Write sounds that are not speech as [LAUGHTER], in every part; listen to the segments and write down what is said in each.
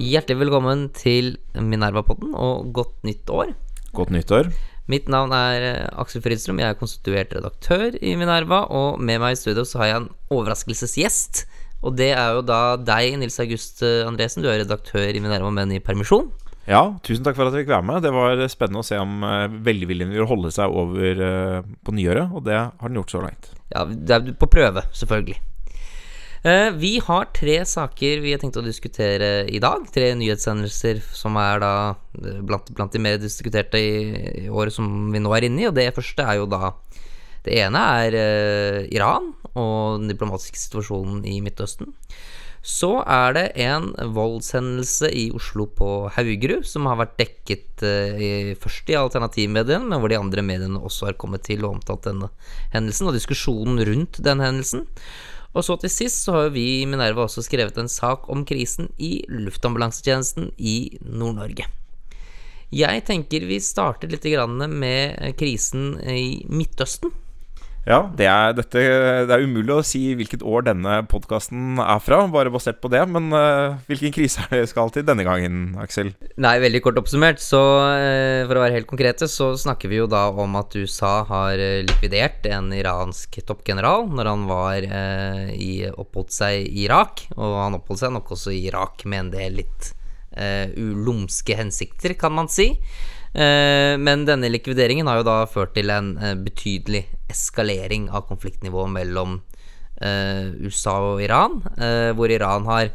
Hjertelig velkommen til Minerva-podden og godt nytt år. Godt nytt år. Mitt navn er eh, Aksel Fridstrøm, jeg er konstituert redaktør i Minerva, og med meg i studio så har jeg en overraskelsesgjest. Og det er jo da deg, Nils August eh, Andresen. Du er redaktør i Minerva, men i permisjon. Ja, tusen takk for at jeg fikk være med. Det var spennende å se om uh, velviljen vil holde seg over på nyåret, og det har den gjort så langt. Ja, det er på prøve, selvfølgelig. Uh, vi har tre saker vi har tenkt å diskutere i dag. Tre nyhetshendelser som er da blant, blant de mer diskuterte i, i, året som vi nå er inne i. Og det første er jo da Det ene er Iran og den diplomatiske situasjonen i Midtøsten. Så er det en voldshendelse i Oslo på Haugerud som har vært dekket uh, i, først i alternativmediene, men hvor de andre mediene også har kommet til og omtalt denne hendelsen, og diskusjonen rundt den hendelsen. Og så til sist så har vi i Minerva også skrevet en sak om krisen i luftambulansetjenesten i Nord-Norge. Jeg tenker vi starter litt med krisen i Midtøsten. Ja, det er, dette, det er umulig å si hvilket år denne podkasten er fra, bare basert på det. Men uh, hvilken krise er det skal til denne gangen, Aksel? Nei, veldig kort oppsummert, så uh, for å være helt konkrete, så snakker vi jo da om at USA har uh, likvidert en iransk toppgeneral når han var i, oppholdt seg i Irak. Og han oppholdt seg nok også i Irak med en del litt ulumske hensikter, kan man si. Eh, men denne likvideringen har jo da ført til en eh, betydelig eskalering av konfliktnivået mellom eh, USA og Iran, hvor Iran har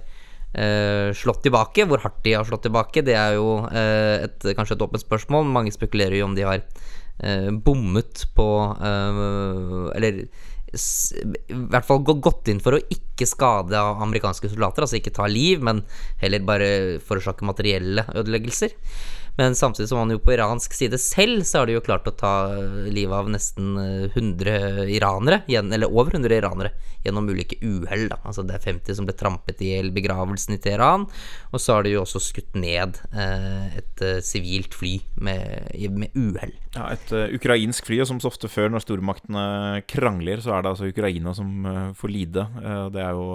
slått tilbake. Hvor hardt de har slått tilbake, det er jo et, kanskje et åpent spørsmål. Mange spekulerer jo om de har bommet på Eller i hvert fall gått inn for å ikke skade amerikanske soldater, altså ikke ta liv, men heller bare forårsake materielle ødeleggelser. Men samtidig som man jo på iransk side selv, så har de jo klart å ta livet av nesten 100 eh, iranere, eller over 100 iranere, gjennom ulike uhell. Altså det er 50 som ble trampet i hjel begravelsen i Teheran, og så har de jo også skutt ned eh, et eh, sivilt fly med, med uhell. Ja, et ukrainsk fly, og som så ofte før når stormaktene krangler, så er det altså Ukraina som får lide. det er jo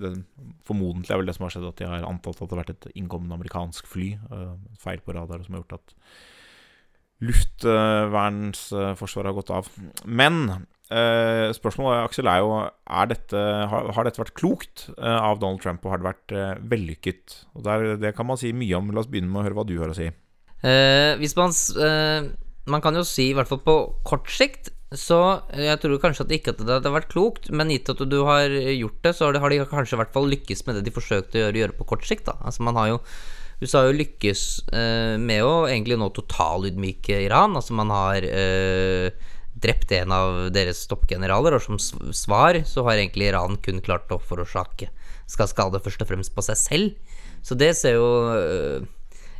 det, Formodentlig er vel det som har skjedd, at de har antatt at det har vært et innkommende amerikansk fly. feil på radar som har gjort at luftvernsforsvaret har gått av. Men eh, spørsmålet Aksel, er jo er dette, har, har, dette vært klokt eh, av Donald Trump, og har det vært eh, vellykket? Og der, Det kan man si mye om. La oss begynne med å høre hva du har å si. Eh, hvis man eh, Man kan jo si, i hvert fall på kort sikt, så jeg tror kanskje at det ikke at det hadde vært klokt, men gitt at du har gjort det, så har de kanskje i hvert fall lykkes med det de forsøkte å gjøre, gjøre på kort sikt. Da. Altså Man har jo USA har jo lykkes eh, med å egentlig nå totalydmyke Iran. Altså man har eh, drept en av deres toppgeneraler, og som svar så har egentlig Iran kun klart å forårsake skal skade først og fremst på seg selv. Så det ser jo eh,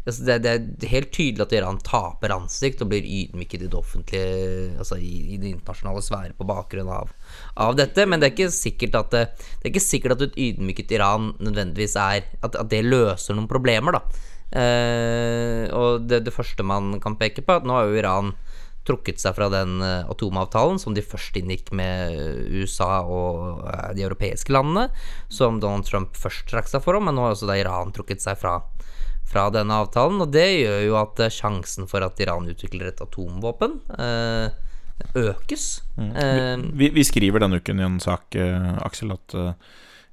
altså det, det, er helt tydelig at Iran taper ansikt og blir ydmyket i det offentlige, altså i, i det internasjonale sfære på bakgrunn av, av, dette. Men det er ikke sikkert at det, det er ikke sikkert at et ydmyket Iran nødvendigvis er At, at det løser noen problemer, da. Eh, og det, det, første man kan peke på, at nå har jo Iran trukket seg fra den eh, atomavtalen som de først inngikk med USA og eh, de europeiske landene, som Donald Trump først trakk seg for, men nå har også da Iran trukket seg fra fra denne avtalen. Og det gjør jo at eh, sjansen for at Iran utvikler et atomvåpen, eh, økes. Mm. Eh, vi, vi, skriver denne uken i en sak, Aksel, at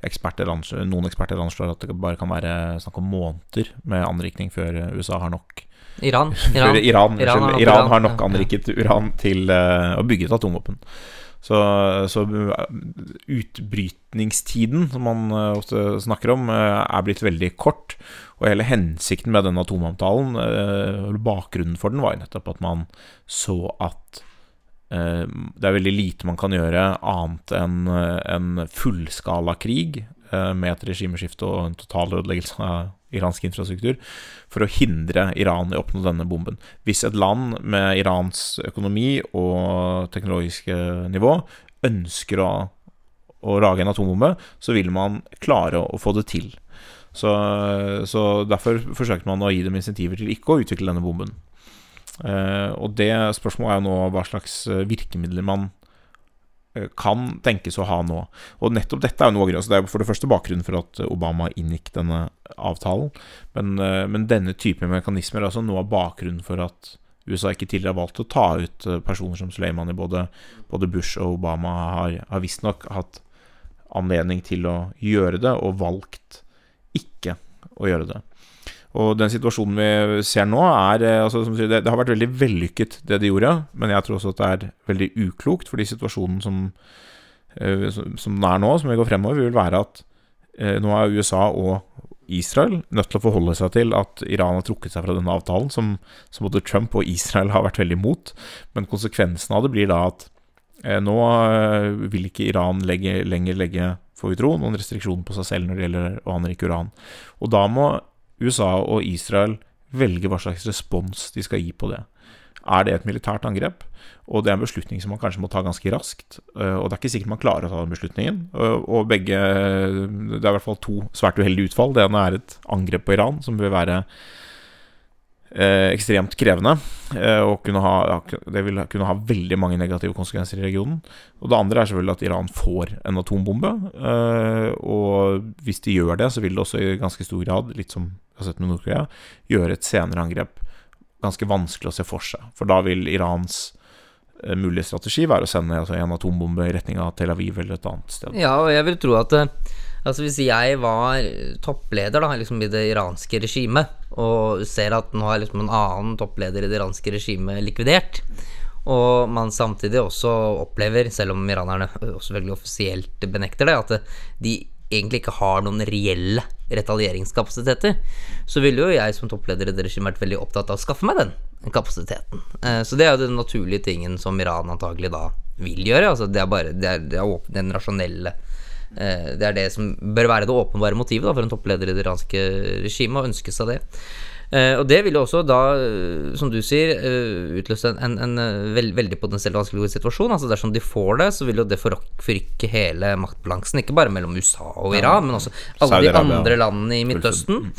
eksperter, noen eksperter anslår at det bare kan være snakk om måneder med anrikning før USA har nok Iran. [LAUGHS] Iran, Iran, Iran, har, Iran har nok anriket uran til å bygge et atomvåpen. Så, så, utbrytningstiden, som man ofte snakker om, er blitt veldig kort. Og hele hensikten med denne atomavtalen, eh, bakgrunnen for den, var nettopp at man så at eh, det er veldig lite man kan gjøre annet enn en fullskala krig eh, med et regimeskifte og en total ødeleggelse av iransk infrastruktur for å hindre Iran i å oppnå denne bomben. Hvis et land med Irans økonomi og teknologiske nivå ønsker å, å lage en atombombe, så vil man klare å få det til. Så, så, derfor forsøkte man å gi dem insentiver til ikke å utvikle denne bomben. Eh, og det spørsmålet er jo nå hva slags eh, virkemidler man kan tenkes å ha nå. Og nettopp dette er jo noe av grunnen. Det er for det første bakgrunnen for at Obama inngikk denne avtalen. Men, eh, men denne type mekanismer er altså noe av bakgrunnen for at USA ikke tidligere har valgt å ta ut personer som Suleimani. Både, både Bush og Obama har, har visstnok hatt anledning til å gjøre det, og valgt ikke å gjøre det. Og den situasjonen vi ser nå, er eh, altså, sier, det, det, har vært veldig vellykket, det de gjorde. Men jeg tror også at det er veldig uklokt, fordi situasjonen som, eh, som den er nå, som vi går fremover, vil være at eh, nå er USA og Israel nødt til å forholde seg til at Iran har trukket seg fra denne avtalen, som, som både Trump og Israel har vært veldig imot. Men konsekvensen av det blir da at nå vil ikke Iran legge, lenger legge, får vi tro, noen restriksjoner på seg selv når det gjelder å anrike uran. Og da må USA og Israel velge hva slags respons de skal gi på det. Er det et militært angrep? Og det er en beslutning som man kanskje må ta ganske raskt. Eh, og det er ikke sikkert man klarer å ta den beslutningen. Og begge Det er i hvert fall to svært uheldige utfall. Det ene er et angrep på Iran, som vil være eh, ekstremt krevende. Eh, og kunne ha, det vil kunne ha veldig mange negative konsekvenser i regionen. Og det andre er selvfølgelig at Iran får en atombombe. Eh, og hvis de gjør det, så vil det også i ganske stor grad, litt som vi har sett med Nord-Korea, gjøre et senere angrep ganske vanskelig å se for seg. For da vil Irans eh, mulige strategi være å sende altså, en atombombe i retning av Tel Aviv eller et annet sted. Ja, og jeg vil tro at eh, Altså Hvis jeg var toppleder da, liksom i det iranske regimet, og ser at nå er liksom en annen toppleder i det iranske regimet likvidert, og man samtidig også opplever, selv om iranerne veldig offisielt benekter det, at de egentlig ikke har noen reelle retaljeringskapasiteter, så ville jo jeg som toppleder i det regimet vært veldig opptatt av å skaffe meg den kapasiteten. Eh, så det er jo den naturlige tingen som Iran antagelig da vil gjøre. Altså det er bare det er, det er den rasjonelle det er det som bør være det åpenbare motivet da, for en toppleder i det iranske regimet, å ønske seg det. Uh, og det vil jo også da, uh, som du sier, uh, utløse en, en, en veld, veldig potensielt vanskelig situasjon. Altså Dersom de får det, så vil jo det forrykke hele maktbalansen, ikke bare mellom USA og Iran, men også alle de andre landene i Midtøsten.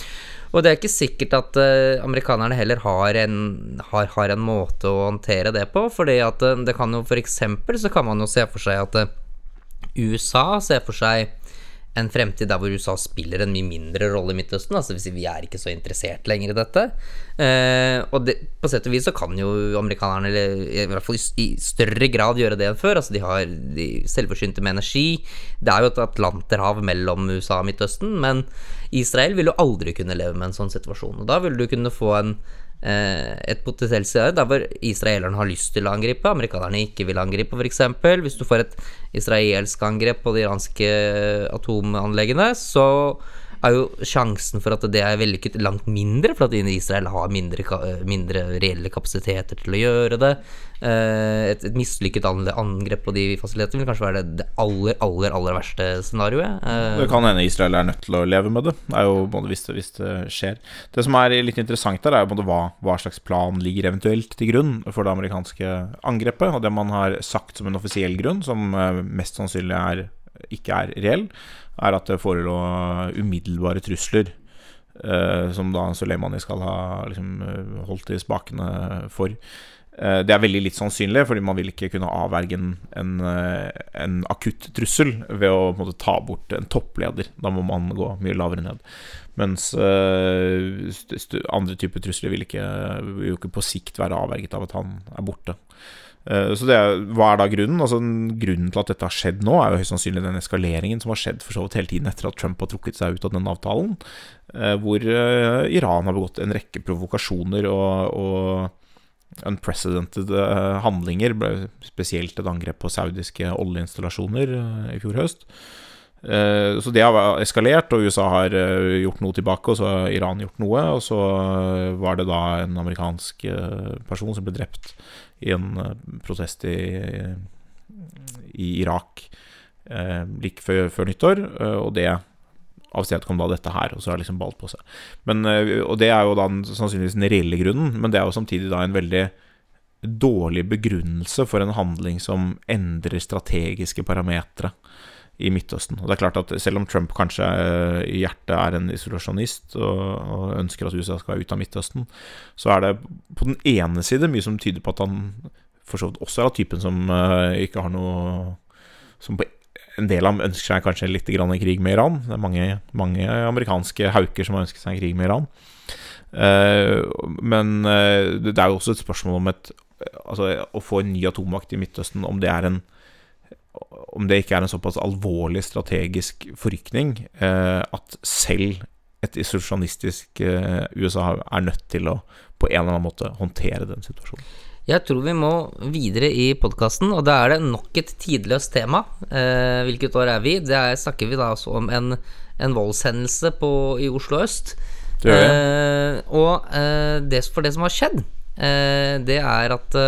Og det er ikke sikkert at amerikanerne heller har en, har, har en, måte å håndtere det på, fordi at det kan jo eksempel så kan man jo se for seg at USA ser for seg en fremtid der hvor USA spiller en mye mindre rolle i Midtøsten. Altså hvis Vi er ikke så interessert lenger i dette. Eh, og det, på sett og vis så kan jo amerikanerne i hvert fall i, større grad gjøre det enn før. Altså De har de selvforsynte med energi. Det er jo et atlanterhav mellom USA og Midtøsten. Men Israel vil jo aldri kunne leve med en sånn situasjon. Og da vil du kunne få en et potensielt scenario der hvor israelerne har lyst til å angripe, amerikanerne ikke vil angripe, f.eks. Hvis du får et israelsk angrep på de iranske atomanleggene, så er jo sjansen for at det er vellykket langt mindre, for at Israel har mindre, mindre reelle kapasiteter til å gjøre det. Eh, et, et mislykket angrep på de fasilitetene vil kanskje være det, aller, aller aller verste scenarioet. Eh, det kan hende Israel er nødt til å leve med det, det er jo både hvis det, hvis det skjer. Det som er litt interessant der, er jo hva, hva slags plan ligger eventuelt til grunn for det amerikanske angrepet. Og det man har sagt som en offisiell grunn, som eh, mest sannsynlig er, ikke er reell, er at det forelå umiddelbare trusler. Uh, som da Soleimani skal ha liksom, holdt i spakene for. Uh, det er veldig litt sannsynlig, fordi man vil ikke kunne avverge en, en, en akutt trussel ved å måte, ta bort en toppleder. Da må man gå mye lavere ned. Mens andre typer trusler vil, ikke, vil jo ikke på sikt være avverget av at han er borte. Eh, så det, Hva er da grunnen? Altså Grunnen til at dette har skjedd nå, er jo høyst sannsynlig den eskaleringen som har skjedd for så vidt hele tiden etter at Trump har trukket seg ut av den avtalen, eh, hvor eh, Iran har begått en rekke provokasjoner og, og unprecedented handlinger, spesielt et angrep på saudiske oljeinstallasjoner i fjor høst. Så det har eskalert, og USA har gjort noe tilbake, og så har Iran gjort noe. Og så var det da en amerikansk person som ble drept i en eh, protest i, i Irak eh, like før, før, nyttår, eh, og det avstedkom da dette her, og så har det liksom balt på seg. Men, eh, og det er jo da sannsynligvis den reelle grunnen, men det er jo samtidig da en veldig dårlig begrunnelse for en handling som endrer strategiske parametere i Midtøsten. Og det er klart at Selv om Trump kanskje i hjertet er en isolasjonist og, og, ønsker at USA skal være ut av Midtøsten, så er det på den ene side mye som tyder på at han for så vidt også er av typen som uh, ikke har noe som på en del av dem ønsker seg kanskje litt grann en krig med Iran. Det er mange, mange amerikanske hauker som har ønsket seg en krig med Iran. Uh, men uh, det er jo også et spørsmål om et Altså å få en ny atommakt i Midtøsten, om det er en om det ikke er en såpass alvorlig strategisk forrykning eh, at selv et isolasjonistisk eh, USA er nødt til å på en eller annen måte håndtere den situasjonen. Jeg tror vi må videre i podkasten, og da er det nok et tidløst tema. Eh, hvilket år er vi? Det er, snakker vi da altså om en, en voldshendelse på, i Oslo øst. Det jeg. Eh, og eh, det, for det som har skjedd, eh, det er at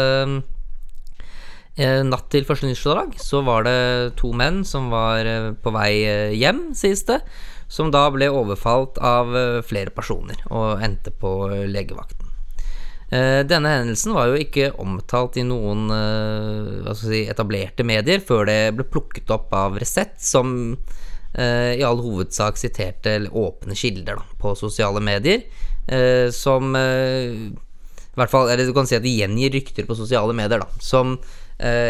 natt til første nyttårsdag så var det to menn som var eh, på vei eh, hjem, sies det, som da ble overfalt av eh, flere personer og endte på eh, legevakten. Eh, Denne hendelsen var jo ikke omtalt i noen eh, si, etablerte medier før det ble plukket opp av Resett, som eh, i all hovedsak siterte åpne kilder da, på sosiale medier, eh, som eh, i hvert fall, eller du kan si at de gjengir rykter på sosiale medier, da, som eh,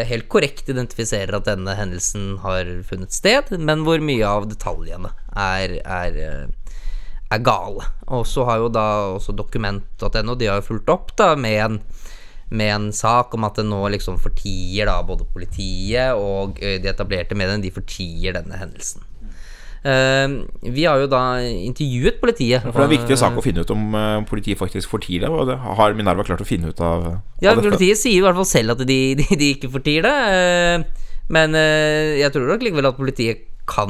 helt korrekt identifiserer at denne hendelsen har funnet sted, men hvor mye av detaljene er, er, eh, er gale. Og så har jo da også dokument.no, de har jo fulgt opp da med en med en sak om at det nå liksom fortier da både politiet og de etablerte mediene, de fortier denne hendelsen. Eh, vi har jo da intervjuet politiet. For det er en viktig sak å finne ut om eh, politiet faktisk fortier det, og det har Minerva klart å finne ut av, Ja, av dette. politiet sier i hvert fall selv at de, [LAUGHS] de, de ikke fortier det. eh, Men eh, jeg tror nok likevel at politiet kan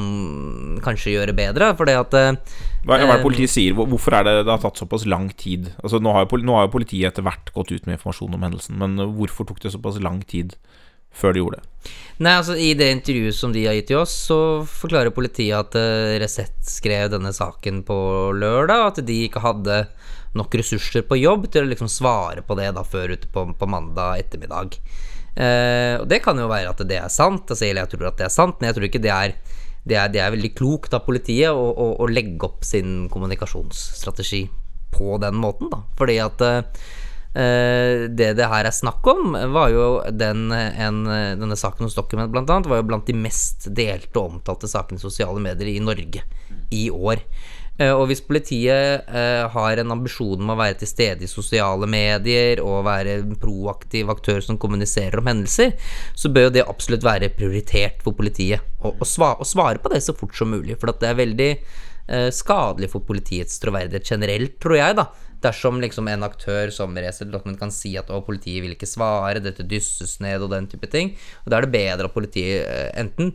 kanskje gjøre bedre, fordi at eh, Hva, er det politiet sier? Hvorfor er det det har tatt såpass lang tid? Altså nå har jo politiet etter hvert gått ut med informasjon om hendelsen, men hvorfor tok det såpass lang tid før de gjorde det? Nei, altså I det intervjuet som de har gitt til oss, så forklarer politiet at uh, Resett skrev denne saken på lørdag, at de ikke hadde nok ressurser på jobb til å liksom svare på det da før ute på, på mandag ettermiddag. Uh, og det kan jo være at det er sant, altså, eller jeg tror at det er sant, men jeg tror ikke det er det er, det er veldig klokt av politiet å, å, å legge opp sin kommunikasjonsstrategi på den måten, da. Fordi at Eh, det det her er snakk om, var jo den, en, denne saken hos Document blant annet, var jo blant de mest delte og omtalte sakene i sosiale medier i Norge i år. Eh, og hvis politiet eh, har en ambisjon om å være til stede i sosiale medier og være en proaktiv aktør som kommuniserer om hendelser, så bør jo det absolutt være prioritert for politiet å, å, svare, å svare på det så fort som mulig. For det er veldig eh, skadelig for politiets troverdighet generelt, tror jeg, da. Dersom liksom en aktør som Resett Document kan si at å, politiet vil ikke svare, dette dysses ned og den type ting. Og da er det bedre at politiet eh, enten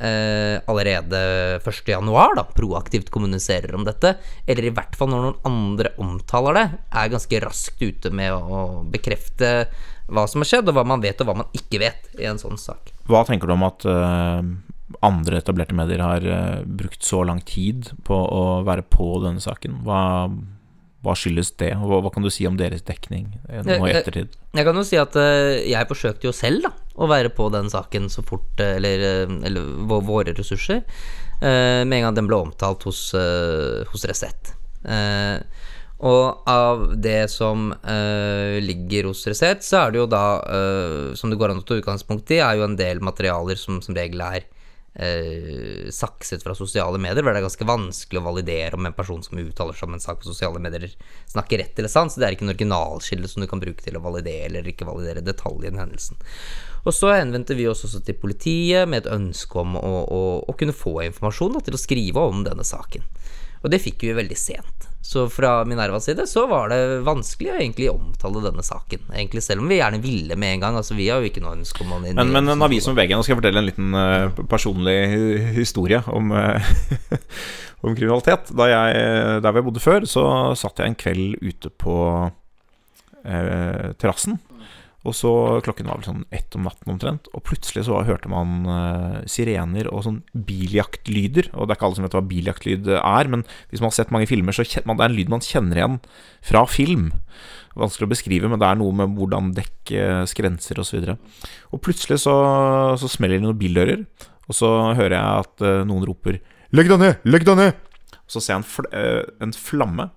eh, allerede 1.1. da, proaktivt kommuniserer om dette, eller i hvert fall når noen andre omtaler det, er ganske raskt ute med å, bekrefte hva som har skjedd, og hva man vet og hva man ikke vet i en sånn sak. Hva tenker du om at eh, andre etablerte medier har eh, brukt så lang tid på å være på denne saken? Hva, hva skyldes det, og hva, hva kan du si om deres dekning eh, nå i ettertid? Jeg kan jo si at eh, jeg forsøkte jo selv da å være på den saken så fort Eller, eller våre ressurser. med en gang den ble omtalt hos, hos Resett. Og av det som ligger hos Resett, så er det jo da, som det går an å ta utgangspunkt i, er jo en del materialer som som regel er eh, sakset fra sosiale medier, hvor det er ganske vanskelig å validere om en person som uttaler seg om en sak på sosiale medier, snakker rett eller sant. Så det er ikke en originalkilde som du kan bruke til å validere eller ikke validere detaljen i hendelsen. Og så henvendte vi oss også til politiet med et ønske om å, å, å kunne få informasjon da, til å skrive om denne saken. Og det fikk vi veldig sent. Så fra Minervas side så var det vanskelig å egentlig omtale denne saken. Egentlig Selv om vi gjerne ville med en gang. Altså Vi har jo ikke noe ønske om å Men, men en avis som VG, nå skal jeg fortelle en liten uh, personlig historie om, uh, [LAUGHS] om kriminalitet. Da jeg, der hvor jeg bodde før, så satt jeg en kveld ute på uh, terrassen. Og så Klokken var vel sånn ett om natten omtrent, og plutselig så hørte man uh, sirener og sånn biljaktlyder. Og det er ikke alle som vet hva biljaktlyd er, men hvis man har sett mange filmer, så kjenner man, det er en lyd man kjenner igjen fra film. Vanskelig å beskrive, men det er noe med hvordan dekk eh, skrenser osv. Og, så og plutselig så, så smeller det noen bildører, og så hører jeg at uh, noen roper 'Legg deg ned! Legg deg ned!' Og så ser jeg en, fl uh, en flamme,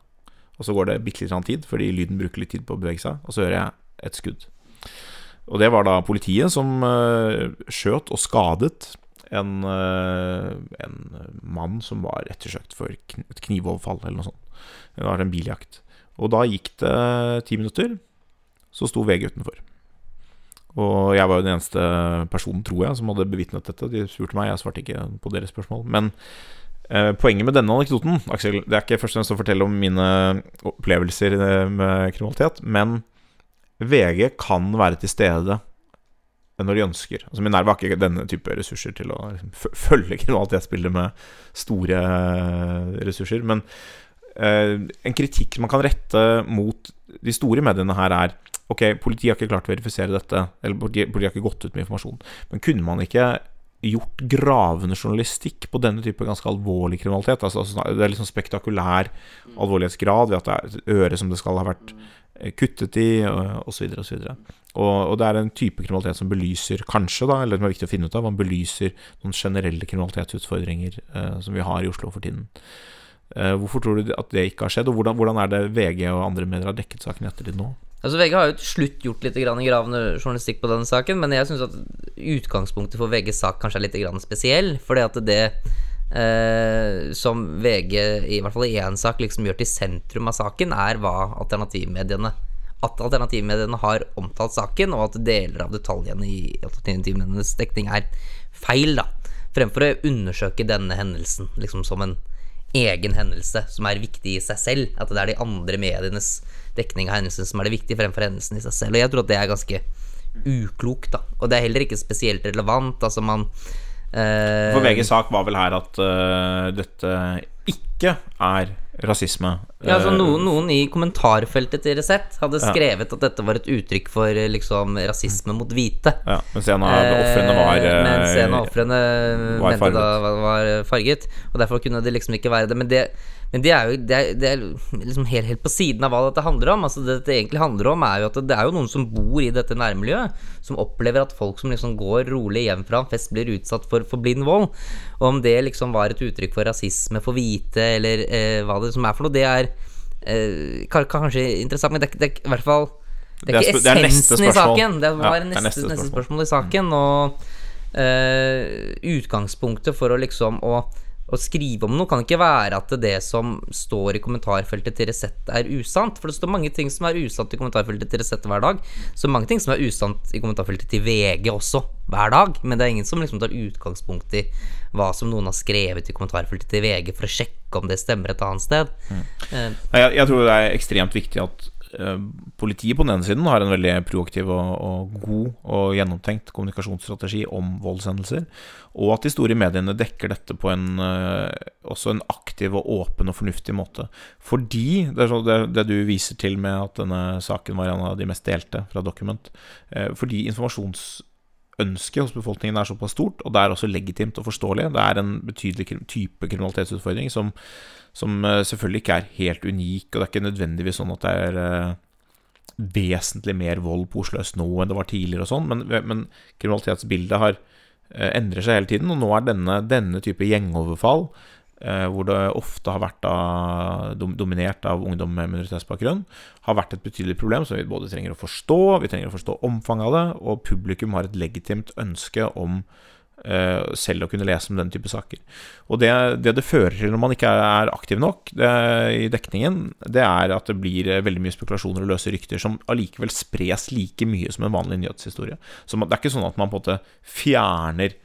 og så går det bitte litt tid, fordi lyden bruker litt tid på å bevege seg, og så hører jeg et skudd. Og det var da politiet som eh, skjøt og skadet en, eh, en mann som var ettersøkt for et knivoverfall eller noe sånt. Det var en biljakt. Og da gikk det ti minutter, så sto VG utenfor. Og jeg var jo den eneste personen, tror jeg, som hadde bevitnet dette. De spurte meg, jeg svarte ikke på deres spørsmål. Men eh, poenget med denne anekdoten Aksel, det er ikke først og fremst å fortelle om mine opplevelser eh, med kriminalitet, men VG kan være til stede når de ønsker. Altså Minerva har ikke denne type ressurser til å liksom, følge [LAUGHS] kriminalitetsbildet med store eh, ressurser. Men eh, en kritikk man kan rette mot de store mediene her, er Ok, politiet har ikke klart å verifisere dette, eller politiet, politiet har ikke gått ut med informasjon. Men kunne man ikke gjort gravende journalistikk på denne type ganske alvorlig kriminalitet? Altså, altså det er litt sånn spektakulær alvorlighetsgrad ved at det er et øre som det skal ha vært eh, kuttet i, osv. osv. Og, og det er en type kriminalitet som belyser, kanskje, da, eller som er viktig å finne ut av, man belyser noen generelle kriminalitetsutfordringer eh, som vi har i Oslo for tiden. Eh, hvorfor tror du at det ikke har skjedd, og hvordan, hvordan er det VG og andre medier har dekket saken etter det nå? Altså VG har jo til slutt gjort litt gravende journalistikk på denne saken, men jeg syns at utgangspunktet for VGs sak kanskje er litt spesiell. Fordi at det eh, som VG, i hvert fall i én sak, liksom gjør til sentrum av saken, er hva alternativmediene At alternativmediene har omtalt saken, og at deler av detaljene i alternativmedienes dekning er feil, da. Fremfor å undersøke denne hendelsen liksom som en egen hendelse som er viktig i seg selv. At det er de andre medienes dekning av hendelsen som er det viktige, fremfor hendelsen i seg selv. Og jeg tror at det er ganske uklokt, da. Og det er heller ikke spesielt relevant. Altså, man For VGs sak var vel her at uh, dette ikke er rasisme. Ja, altså noen, noen i kommentarfeltet til Resett hadde skrevet ja. at dette var et uttrykk for eh, liksom rasisme mot hvite. Ja, Mens en av ofrene var eh, Mens en av ofrene mente da var farget. Og derfor kunne det liksom ikke være det. Men det men det er jo det er, det er liksom helt, helt, på siden av hva dette handler om. Altså Det det egentlig handler om, er jo at det er jo noen som bor i dette nærmiljøet, som opplever at folk som liksom går rolig hjem fra en fest, blir utsatt for, for blind vold. Og om det liksom var et uttrykk for rasisme for hvite, eller eh, hva det som er for noe, det er eh, kanskje interessant, men det, det er i hvert fall Det er ikke essensen i saken. Det var ja, neste, neste, neste, spørsmål i saken. Og eh, utgangspunktet for å liksom å å skrive om noe kan ikke være at det som står i kommentarfeltet til Resett, er usant. For det står mange ting som er usant i kommentarfeltet til Resett hver dag. Så mange ting som er usant i kommentarfeltet til VG også, hver dag. Men det er ingen som liksom tar utgangspunkt i hva som noen har skrevet i kommentarfeltet til VG, for å sjekke om det stemmer et annet sted. Mm. Uh, jeg, jeg tror det er ekstremt viktig at politiet på den ene siden har en veldig proaktiv og, og, god og gjennomtenkt kommunikasjonsstrategi om voldshendelser, og at de store mediene dekker dette på en, uh, også en aktiv og åpen og fornuftig måte. Fordi det, så, det, det, du viser til med at denne saken var en av de mest delte fra Document, uh, fordi informasjonsønsket hos befolkningen er såpass stort, og det er også legitimt og forståelig. Det er en betydelig type kriminalitetsutfordring som som eh, selvfølgelig ikke er helt unik, og det er ikke nødvendigvis sånn at det er eh, vesentlig mer vold på Oslo øst nå enn det var tidligere og sånn, men, men, kriminalitetsbildet har eh, endrer seg hele tiden, og nå er denne, denne type gjengoverfall hvor det ofte har vært da, dominert av ungdom med minoritetsbakgrunn, har vært et betydelig problem som vi både trenger å forstå, vi trenger å forstå omfanget av det, og publikum har et legitimt ønske om selv å kunne lese om den type saker. Og det det, det fører til når man ikke er aktiv nok det, i dekningen, det er at det blir eh, veldig mye spekulasjoner og løse rykter som allikevel spres like mye som en vanlig nyhetshistorie. Så det er ikke sånn at man på en måte fjerner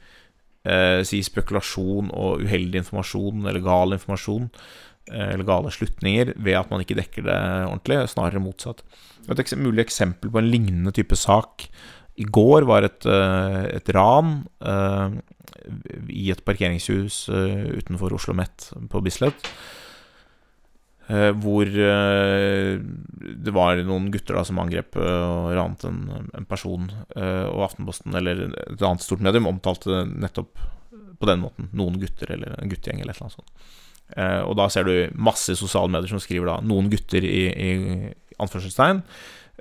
eh, si spekulasjon og uheldig informasjon eller gal informasjon eh, eller gale slutninger ved at man ikke dekker det ordentlig, snarere motsatt. Et mulig eksempel på en lignende type sak i går var et, eh, et ran uh, i et parkeringshus uh, utenfor Oslo Met på Bislett. Uh, hvor det var noen gutter da som angrep og ranet en, en person. og Aftenposten, eller et annet stort medium, omtalte nettopp på den måten. Noen gutter, eller en guttegjeng, eller et eller annet sånt. og da ser du masse sosiale medier som skriver da 'noen gutter' i, i anførselstegn.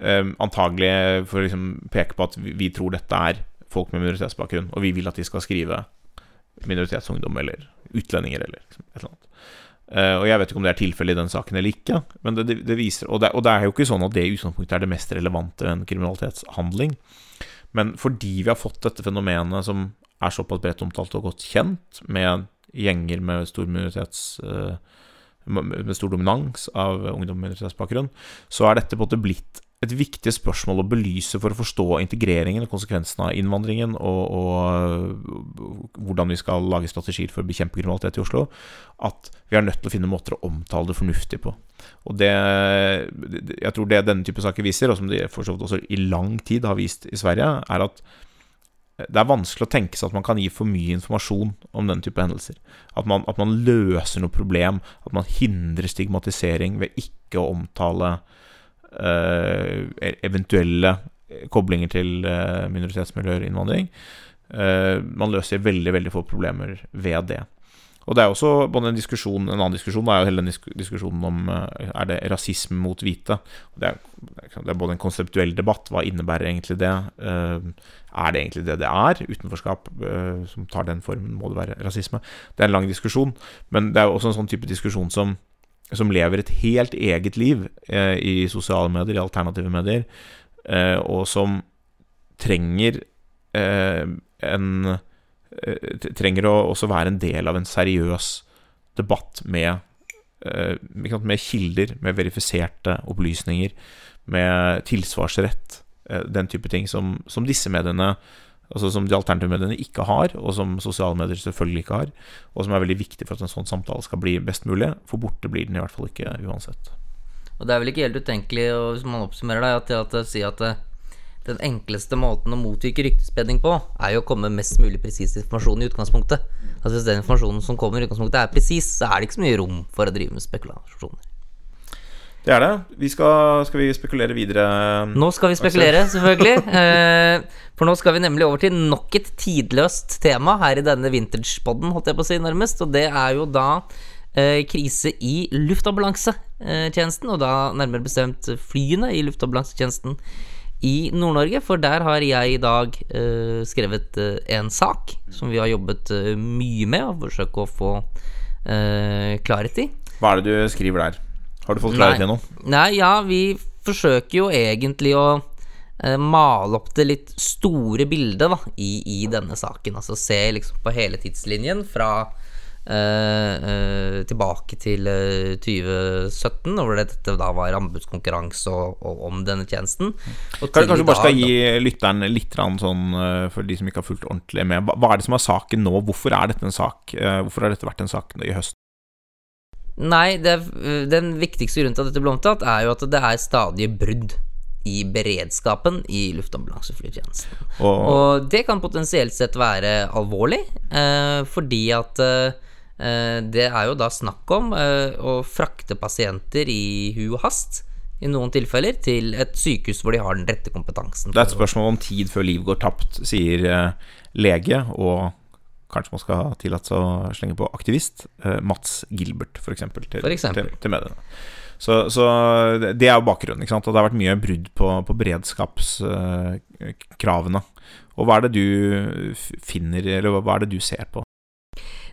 Um, antagelig for å liksom peke på at vi, tror dette er folk med minoritetsbakgrunn, og vi vil at de skal skrive minoritetsungdom eller utlendinger eller liksom, et eller annet. Uh, og Jeg vet ikke om det er tilfellet i den saken eller ikke, men det, det, det viser og det, og det, er jo ikke sånn at det i utgangspunktet er det mest relevante ved en kriminalitetshandling. Men fordi vi har fått dette fenomenet som er såpass bredt omtalt og godt kjent, med gjenger med stor minoritets eh, med stor dominans av ungdom med minoritetsbakgrunn, så er dette på en måte blitt et viktig spørsmål å belyse for å forstå integreringen og konsekvensene av innvandringen, og, og, hvordan vi skal lage strategier for å bekjempe kriminalitet i Oslo, at vi er nødt til å finne måter å omtale det fornuftig på. Og det, Jeg tror det denne type saker viser, og som de for så vidt også i lang tid har vist i Sverige, er at det er vanskelig å tenke seg at man kan gi for mye informasjon om denne type hendelser. At man, at man løser noe problem, at man hindrer stigmatisering ved ikke å omtale eventuelle koblinger til eh, minoritetsmiljøer innvandring. Eh, man løser veldig, veldig få problemer ved det. Og det er også både en diskusjon En annen diskusjon er jo hele den diskusjonen om Er det rasisme mot hvite. Det er, det er, både en konseptuell debatt. Hva innebærer egentlig det? Er det egentlig det det er? Utenforskap som tar den formen, må det være rasisme? Det er en lang diskusjon. Men det er også en sånn type diskusjon som som lever et helt eget liv eh, i sosiale medier, i alternative medier, eh, og som trenger eh, en eh, Trenger å også være en del av en seriøs debatt med, eh, med kilder, med verifiserte opplysninger, med tilsvarsrett, eh, den type ting som, som disse mediene altså som de alternative mediene ikke har, og som sosiale medier selvfølgelig ikke har, og som er veldig viktig for at en sånn samtale skal bli best mulig. For borte blir den i hvert fall ikke uansett. Og det er vel ikke helt utenkelig, hvis man oppsummerer deg, at, jeg si at den enkleste måten å motvirke ryktespredning på, er jo å komme med mest mulig presis informasjon i utgangspunktet. Altså Hvis den informasjonen som kommer i utgangspunktet er presis, så er det ikke så mye rom for å drive med spekulasjoner. Det er det. Vi skal, skal, vi spekulere videre? Nå skal vi spekulere, [LAUGHS] selvfølgelig. Eh, for nå skal vi nemlig over til nok et tidløst tema her i denne vintage-poden, holdt jeg på å si, nærmest. Og det er jo da eh, krise i luftambulansetjenesten, og da nærmere bestemt flyene i luftambulansetjenesten i Nord-Norge. For der har jeg i dag eh, skrevet en sak som vi har jobbet mye med, og forsøkt å få klarhet i. Hva er det du skriver der? Har du fått klarhet i noe? Nei, ja, vi forsøker jo egentlig å eh, male opp det litt store bildet da, i, i, denne saken. Altså se liksom på hele tidslinjen fra eh, eh, tilbake til 2017, hvor hvor dette da var anbudskonkurranse og, og, om denne tjenesten. Kanskje du bare skal gi lytteren litt sånn, eh, for de som ikke har fulgt ordentlig med. Hva er det som er saken nå? Hvorfor er dette en sak? Eh, hvorfor har dette vært en sak i høst? Nei, det, den viktigste grunnen til at dette ble omtalt, er jo at det er stadige brudd i beredskapen i luftambulanseflytjenesten. Og, og det kan potensielt sett være alvorlig, eh, fordi at eh, det er jo da snakk om eh, å frakte pasienter i hu og hast i noen tilfeller til et sykehus hvor de har den rette kompetansen. Det er et spørsmål om tid før liv går tapt, sier eh, lege og kanskje man skal ha tillatt seg å slenge på aktivist. Eh, Mats Gilbert, f.eks., til, for til, til mediene. Så, så, det er jo bakgrunnen. ikke sant? Og det har vært mye brudd på, på beredskapskravene. og hva er det du finner, eller hva er det du ser på?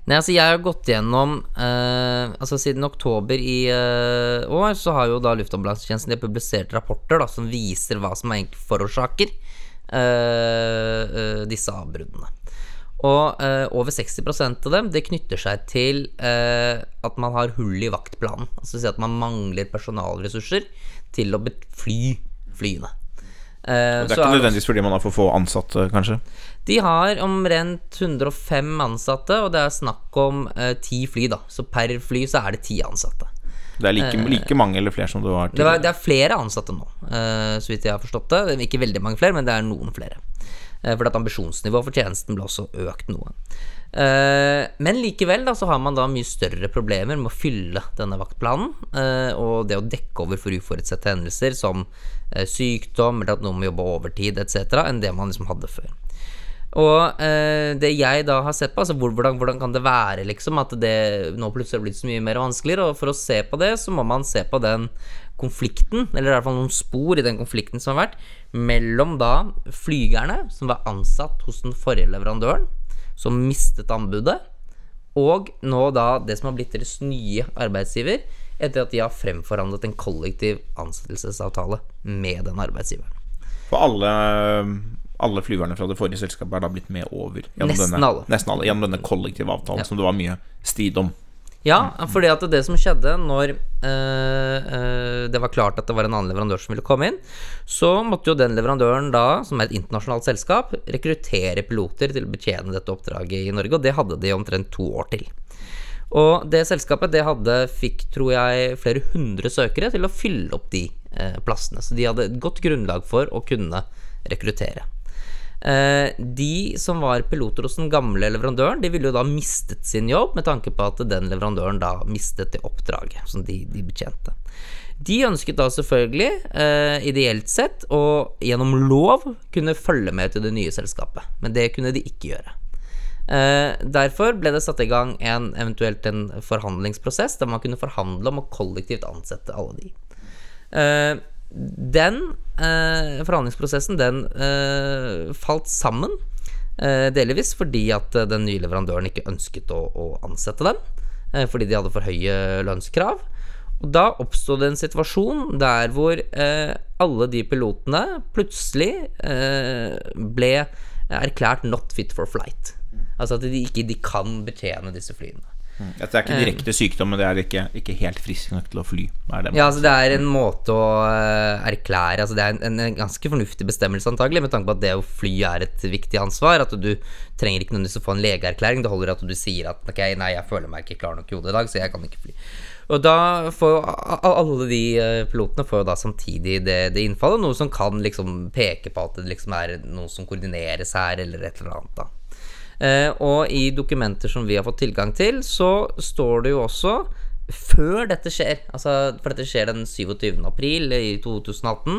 Nei, altså Jeg har gått gjennom eh, Altså Siden oktober i eh, år så har jo da Luftambulansetjenesten publisert rapporter da som viser hva som egentlig forårsaker eh, eh disse avbruddene. Og eh, over 60% av dem det knytter seg til eh, at man har hull i vaktplanen. Altså si at man mangler personalressurser til å fly flyene. Eh, det er ikke nødvendigvis fordi man har for få ansatte, kanskje? De har omtrent 105 ansatte, og det er snakk om eh, ti fly, da. Så per fly så er det ti ansatte. Det er like, like, eh, mange eller flere som du har tidligere? Det, det er flere ansatte nå, eh, så vidt jeg har forstått det. Ikke veldig mange flere, men det er noen flere. Eh, fordi at ambisjonsnivået for tjenesten ble også økt noe. Eh, men likevel da, så har man da mye større problemer med å fylle denne vaktplanen. Eh, og det å dekke over for uforutsette hendelser som sykdom eller at noen må jobbe overtid etc., enn det man liksom hadde før. Og eh, det jeg da har sett på, altså hvordan, hvordan, kan det være liksom at det nå plutselig har blitt så mye mer vanskeligere, og for å se på det, så må man se på den konflikten, eller i hvert fall noen spor i den konflikten som har vært, mellom da flygerne som var ansatt hos den forrige leverandøren, som mistet anbudet, og nå da det som har blitt deres nye arbeidsgiver, etter at de har fremforhandlet en kollektiv ansettelsesavtale med den arbeidsgiveren. For alle, alle flyverne fra det forrige selskapet er da blitt med over. Nesten denne, alle. Nesten alle. Gjennom denne kollektive avtalen Ja. som det var mye strid om. Ja, fordi at det som skjedde når øh, øh, det var klart at det var en annen leverandør som ville komme inn, så måtte jo den leverandøren da, som er et internasjonalt selskap, rekruttere piloter til å betjene dette oppdraget i Norge, og det hadde de omtrent to år til. Og det selskapet det hadde, fikk, tror jeg, flere hundre søkere til å fylle opp de eh, plassene. Så de hadde et godt grunnlag for å kunne rekruttere. Eh, de som var piloter hos den gamle leverandøren, de ville jo da mistet sin jobb med tanke på at den leverandøren da mistet det oppdraget som de, de betjente. De ønsket da selvfølgelig, eh, ideelt sett, å gjennom lov kunne følge med til det nye selskapet, men det kunne de ikke gjøre. Eh, derfor ble det satt i gang en eventuelt en forhandlingsprosess der man kunne forhandle om å kollektivt ansette alle de. Eh, den eh, forhandlingsprosessen den eh, falt sammen, eh, delvis fordi at eh, den nye leverandøren ikke ønsket å, å ansette dem, eh, fordi de hadde for høye lønnskrav. Og da oppsto det en situasjon der hvor eh, alle de pilotene plutselig ble erklært not fit for flight. Altså at de ikke de kan betjene disse flyene. Dette er ikke direkte sykdom, men det er ikke, ikke helt frisk nok til å fly. Er det Ja, altså det er en måte å eh, erklære Altså det er en, en ganske fornuftig bestemmelse antagelig med tanke på at det å fly er et viktig ansvar. At du trenger ikke nødvendigvis å få en legeerklæring. Det holder at du sier at ok, nei, jeg føler meg ikke klar nok i hodet i dag, så jeg kan ikke fly. Og da får alle de eh, pilotene får da samtidig det, det innfallet, noe som kan liksom peke på at det liksom er noe som koordineres her, eller et eller annet, da. Eh, og i dokumenter som vi har fått tilgang til, så står det jo også før dette skjer, altså, for dette skjer den 27. april i 2018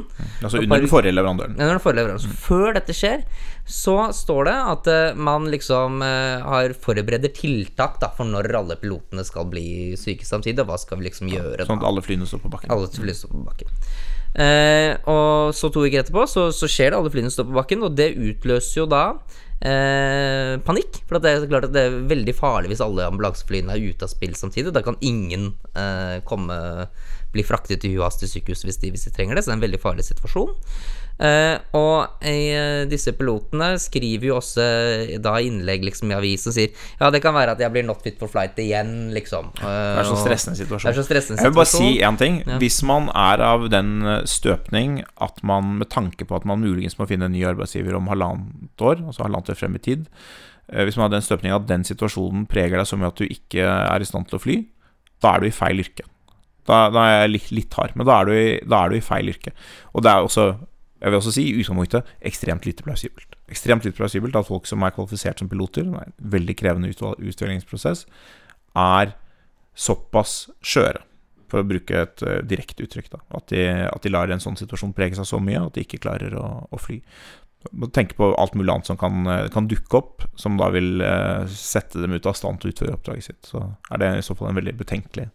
Altså under den forrige leverandøren. Under den forrige leveransen. Før dette skjer, så står det at uh, man liksom uh, har forbereder tiltak da, for når alle pilotene skal bli syke samtidig, og hva skal vi liksom gjøre Sånn da? at alle flyene står på bakken. Alle flyene står på bakken. Uh, og så to uker etterpå så, så skjer det, alle flyene står på bakken, og det utløser jo da eh, panikk. For det er klart at det er veldig farlig hvis alle ambulanseflyene er ute av spill samtidig. Da kan ingen eh, komme bli fraktet til UAS til sykehus hvis de, hvis de trenger det, så det er en veldig farlig situasjon. Eh, og eh, disse pilotene skriver jo også eh, da innlegg liksom i avisen og sier ja, det kan være at jeg blir not fit for flight igjen, liksom. Det er så og- stressende situasjon. Det er så stressende Jeg vil bare si én ting. Hvis man er av den eh, støpning at man med tanke på at man muligens må finne en ny arbeidsgiver om halvannet år, altså halvannet år frem i tid eh, Hvis man har den støpningen at den situasjonen preger deg så mye at du ikke er i stand til å fly, da er du i feil yrke. Da, da er jeg litt, litt hard, men da er, du i, er du i feil yrke. Og det er også, jeg vil også si, i utgangspunktet ekstremt lite plausibelt. Ekstremt lite plausibelt at folk som er kvalifisert som piloter, det er en veldig krevende utvelgingsprosess, er såpass skjøre, for å bruke et eh, direkte uttrykk, da. At de, at de lar en sånn situasjon prege seg så mye at de ikke klarer å, å fly. Må tenke på alt mulig annet som kan, eh, kan dukke opp, som da vil eh, sette dem ut av stand til å utføre oppdraget sitt. Så er det i så fall en veldig betenkelig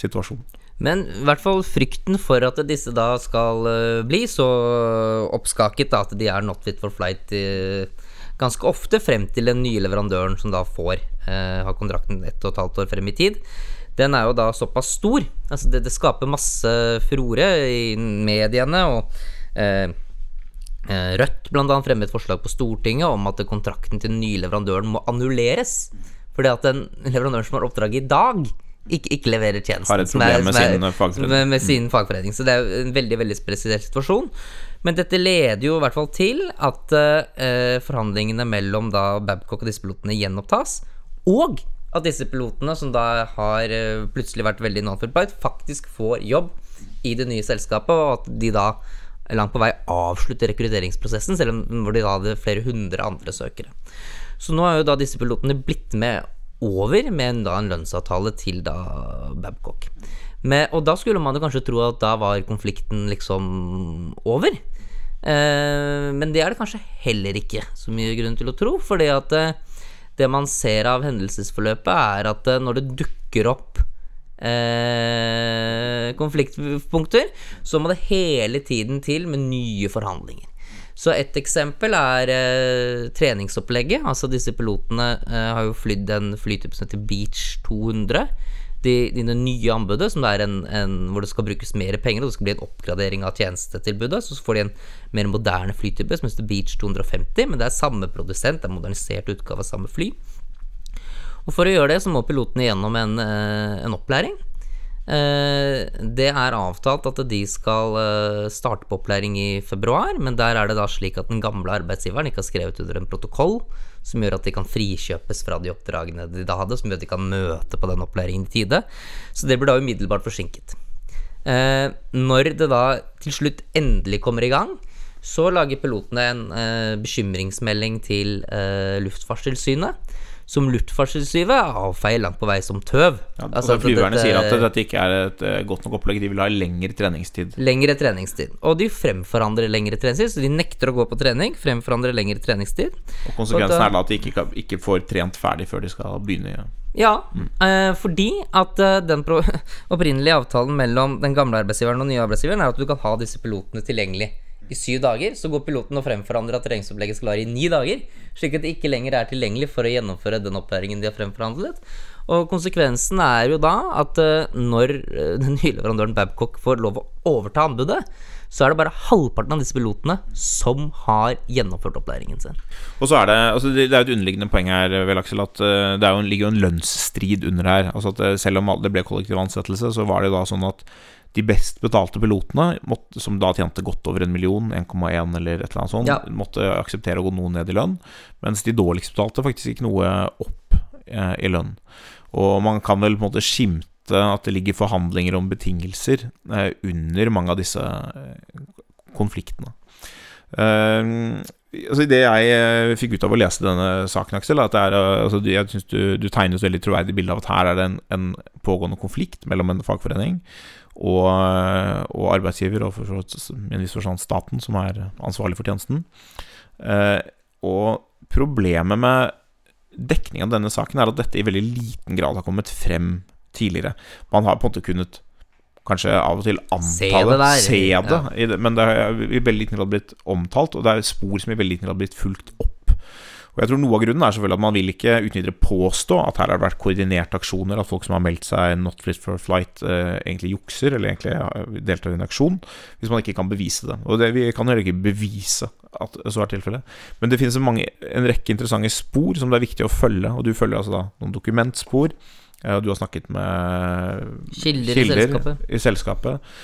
situasjon. Men i hvert fall frykten for at disse da skal uh, bli så oppskaket da, at de er not fit for flight uh, ganske ofte frem til den nye leverandøren som da får uh, ha kontrakten ett og et halvt år frem i tid. Den er jo da såpass stor. Altså det, det skaper masse furore i mediene, og eh, Rødt blant annet et forslag på Stortinget om at kontrakten til den nye leverandøren må annulleres. Fordi at den leverandøren som har oppdraget i dag, ikke, ikke leverer tjenesten. Har et problem med er- sin fagforening. Med, med sin fagforening. Så det er en veldig veldig spesiell situasjon. Men dette leder jo i hvert fall til at uh, forhandlingene mellom da Babcock og disse pilotene gjenopptas. Og at disse pilotene, som da har eh, plutselig vært veldig flight, faktisk får jobb i det nye selskapet, og at de da langt på vei avslutte rekrutteringsprosessen, selv om hvor de da hadde flere hundre andre søkere. Så nå er jo da disse pilotene blitt med over med da en lønnsavtale til da Babcock. Med, og da skulle man jo kanskje tro at da var konflikten liksom over. Eh, men det er det kanskje heller ikke så mye grunn til å tro, fordi at eh, det man ser av hendelsesforløpet, er at eh, når det dukker opp eh, konfliktpunkter, så må det hele tiden til med nye forhandlinger. Så et eksempel er eh, treningsopplegget. Altså disse pilotene eh, har jo flydd en flytype som heter Beach 200. de, i det nye anbudet, en, en, hvor det skal brukes mer penger, og det skal bli en oppgradering av tjenestetilbudet, så får de en mer moderne flytype som heter Beach 250, men det er samme produsent, det er en modernisert utgave av samme fly. Og for å gjøre det, så må pilotene gjennom en, eh, en opplæring. Eh, det er avtalt at de skal eh, starte på opplæring i februar, men der er det da slik at den gamle arbeidsgiveren ikke har skrevet under en protokoll som gjør at de kan frikjøpes fra de oppdragene de da hadde, som gjør at de kan møte på den opplæringen i tide. Så det blir da umiddelbart forsinket. Når det da til slutt endelig kommer i gang, så lager pilotene en bekymringsmelding til Luftfartstilsynet som Luftfartstilsynet avfeier langt på vei som tøv. Ja, altså, flyverne dette, sier at dette ikke er et uh, godt nok opplegg. De vil ha lengre treningstid. Lengre treningstid. Og de fremforandrer lengre treningstid, så de nekter å gå på trening. Fremforandrer lengre treningstid. Og konsekvensen og er da at de ikke, ikke, får trent ferdig før de skal begynne. Ja. Ja, mm. eh, fordi at eh, den [LAUGHS] opprinnelige avtalen mellom den gamle arbeidsgiveren og den nye arbeidsgiveren er at du kan ha disse pilotene tilgjengelig i syv dager, så går piloten og fremforandrer at treningsopplegget skal være i ni dager, slik at det ikke lenger er tilgjengelig for å gjennomføre den opplæringen de har fremforhandlet. Og konsekvensen er jo da at uh, når uh, den nye leverandøren Babcock får lov å overta anbudet, så er det bare halvparten av disse pilotene som har gjennomført opplæringen sin. Og så er det altså det, er et underliggende poeng her, vel, Aksel, at det jo, ligger jo en lønnsstrid under her. Altså at Selv om det ble kollektiv ansettelse, så var det da sånn at de best betalte pilotene, måtte, som da tjente godt over en million, 1,1 eller et eller annet sånt, ja. måtte akseptere å gå noe ned i lønn. Mens de dårligst betalte faktisk gikk noe opp eh, i lønn. Og man kan vel på en måte skimte at det ligger forhandlinger om betingelser eh, under mange av disse eh, konfliktene. Eh, altså Det jeg uh, fikk ut av å lese denne saken, Aksel, at det er, uh, altså, jeg synes du, du tegner et veldig troverdig bilde av at her er det en, en pågående konflikt mellom en fagforening og, og arbeidsgiver, og for en viss forstand staten, som er ansvarlig for tjenesten. Eh, og problemet med dekningen av denne saken er at dette i veldig liten grad har kommet frem tidligere. Man har på en måte kunnet kanskje av og til anta se det, der, se det, ja. men det har i veldig liten grad blitt omtalt, og det er spor som i veldig liten grad har blitt fulgt opp. Og jeg tror Noe av grunnen er selvfølgelig at man vil ikke uten videre påstå at her har det vært koordinerte aksjoner, at folk som har meldt seg not fit for flight, eh, egentlig jukser, eller egentlig deltar i en aksjon, hvis man ikke kan bevise det. Og det, vi kan heller ikke bevise at så er tilfellet. Men det finnes en, mange, en rekke interessante spor som det er viktig å følge, og du følger altså da noen dokumentspor. Eh, du har snakket med kilder, kilder i selskapet. I selskapet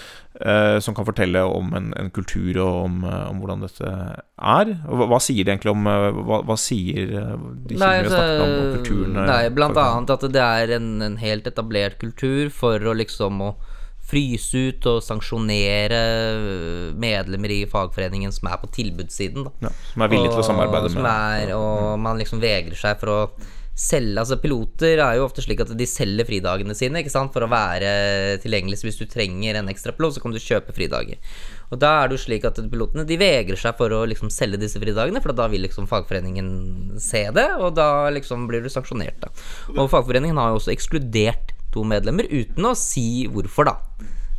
som kan fortelle om en, en kultur og om, eh, om, hvordan dette er. Hva, hva, sier de egentlig om eh, Hva, hva sier eh, de kildene vi har snakket om, om kulturen? Nei, blant annet at det er en, en, helt etablert kultur for å liksom å fryse ut og sanksjonere medlemmer i fagforeningen som er på tilbudssiden. Da. Ja, som er villige til å samarbeide med. Er, og man liksom vegrer seg for å selge Altså piloter er jo ofte slik at de selger fridagene sine ikke sant, for å være tilgjengelig. Så hvis du trenger en ekstra pilot, så kan du kjøpe fridager. Og da er det jo slik at pilotene de vegrer seg for å liksom selge disse fridagene, for da vil liksom fagforeningen se det, og da liksom blir du sanksjonert, da. Og fagforeningen har jo også ekskludert to medlemmer uten å si hvorfor, da.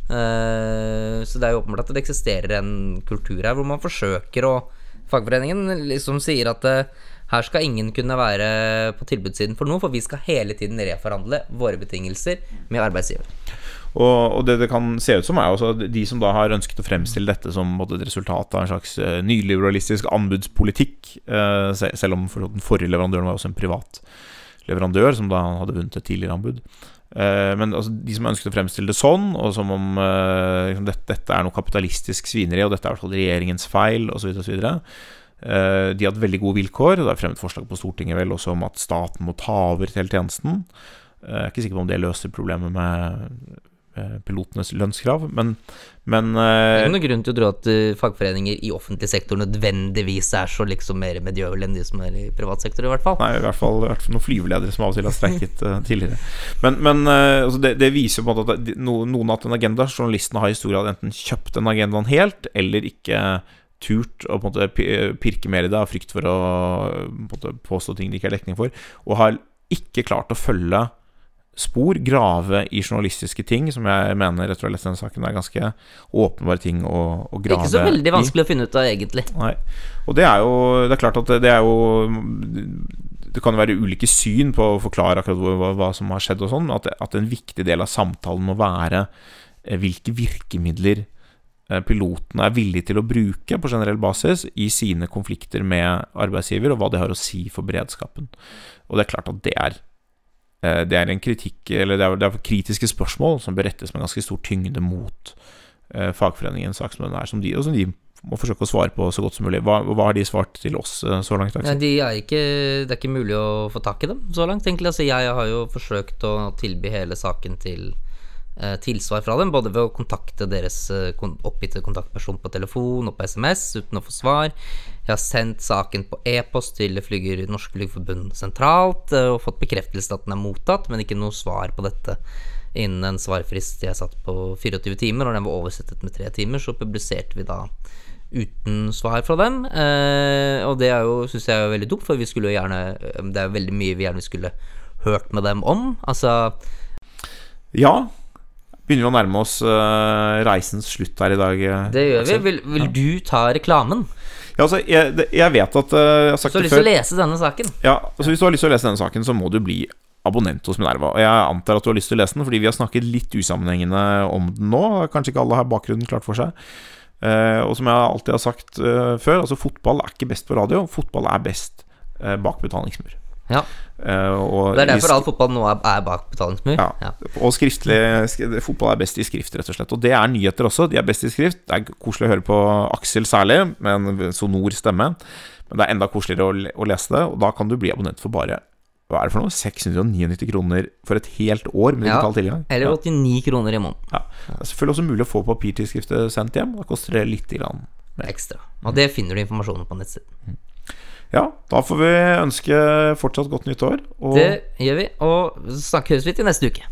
Uh, så det er jo åpenbart at det eksisterer en kultur her hvor man forsøker å Fagforeningen liksom sier at uh, her skal ingen kunne være på tilbudssiden for noe, for vi skal hele tiden reforhandle våre betingelser med arbeidsgiver. Og, og, det det kan se ut som, er også de som da har ønsket å fremstille dette som et resultat av en slags uh, nyliberalistisk anbudspolitikk, uh, selv om den forrige leverandøren var også en privat leverandør, som da hadde vunnet et tidligere anbud. Uh, men altså, de som ønsket å fremstille det sånn, og som om liksom, dette, dette, er noe kapitalistisk svineri, og dette er i hvert fall regjeringens feil, osv., osv., Eh, de hadde veldig gode vilkår. Det er fremmet forslag på Stortinget vel også om at staten må ta over hele tjenesten. Eh, jeg er ikke sikker på om det løser problemet med pilotenes lønnskrav, men, men Det er ikke noen grunn til å tro at fagforeninger i offentlig sektor nødvendigvis er så liksom mer medgjørlige enn de som er i privat sektor, i hvert fall. Nei, i hvert fall, i hvert fall noen flyveledere som av og til har streiket tidligere. Men, men altså det, det, viser på en måte at noen har hatt en agenda. Journalistene har i stor grad enten kjøpt den agendaen helt, eller ikke turt å på en måte pirke mer i det av frykt for å på påstå ting de ikke har dekning for, og har ikke klart å følge spor, grave i journalistiske ting, som jeg mener etter å ha lest denne saken er ganske åpenbare ting å, å grave i. Ikke så veldig vanskelig i. å finne ut av, egentlig. Nei. Og det er jo Det er klart at det er jo det kan jo være ulike syn på å forklare akkurat hva, hva, hva som har skjedd og sånn, at, at en viktig del av samtalen må være eh, hvilke virkemidler eh, pilotene er villige til å bruke på generell basis i sine konflikter med arbeidsgiver, og hva det har å si for beredskapen. Og det er klart at det er eh, det er en kritikk Eller det er, det er kritiske spørsmål som bør rettes med ganske stor tyngde mot eh, fagforeningen saksmennene er, som de, og som de må forsøke å svare på så godt som mulig. Hva, hva har de svart til oss så langt? Nei, de er ikke, det er ikke mulig å få tak i dem så langt, egentlig. Altså, jeg har jo forsøkt å tilby hele saken til tilsvar fra dem, både ved å kontakte deres eh, oppgitte kontaktperson på telefon og på SMS uten å få svar. Jeg har sendt saken på e-post til flyger, Norsk Flygerforbund sentralt eh, og fått bekreftelse at den er mottatt, men ikke noe svar på dette innen en svarfrist jeg satt på 24 timer, og den var oversettet med tre timer, så publiserte vi da uten svar fra dem. Eh, og det er jo, syns jeg er veldig dumt, for vi skulle jo gjerne Det er jo veldig mye vi gjerne skulle hørt med dem om. Altså Ja. Begynner vi å nærme oss uh, reisens slutt her i dag? eh, Det gjør vi. Vil, vil du ta reklamen? Ja, altså, jeg, jeg vet at uh, Jeg har sagt Så har det du lyst til å lese denne saken? Ja, altså Hvis du har lyst til å lese denne saken, så må du bli abonnent hos Minerva. Og jeg antar at du har lyst til å lese den, fordi vi har snakket litt usammenhengende om den nå. Kanskje ikke alle har bakgrunnen klart for seg. Uh, og som jeg alltid har sagt uh, før, altså fotball er ikke best på radio. Fotball er best bak betalingsmur. Ja. Eh, og Det er derfor all fotball nå er, er bak betalingsmur. Ja. Ja. Og skriftlig sk Fotball er best i skrift, rett og slett. Og det er nyheter også. De er best i skrift. Det er koselig å høre på Aksel særlig, med en sonor stemme. Men det er enda koseligere å, å lese det, og da kan du bli abonnent for bare hva er det for noe? 699 kroner for et helt år med Ja. digital tilgang? Eller Ja. 89 kroner i måneden Ja. Det er selvfølgelig også mulig å få papirtidsskriftet sendt hjem. Da koster det litt grann. ekstra. Og det finner du informasjonen på nettsiden. Ja, da får vi ønske fortsatt godt nytt år. Og Det gjør vi, og snakkes vi til neste uke.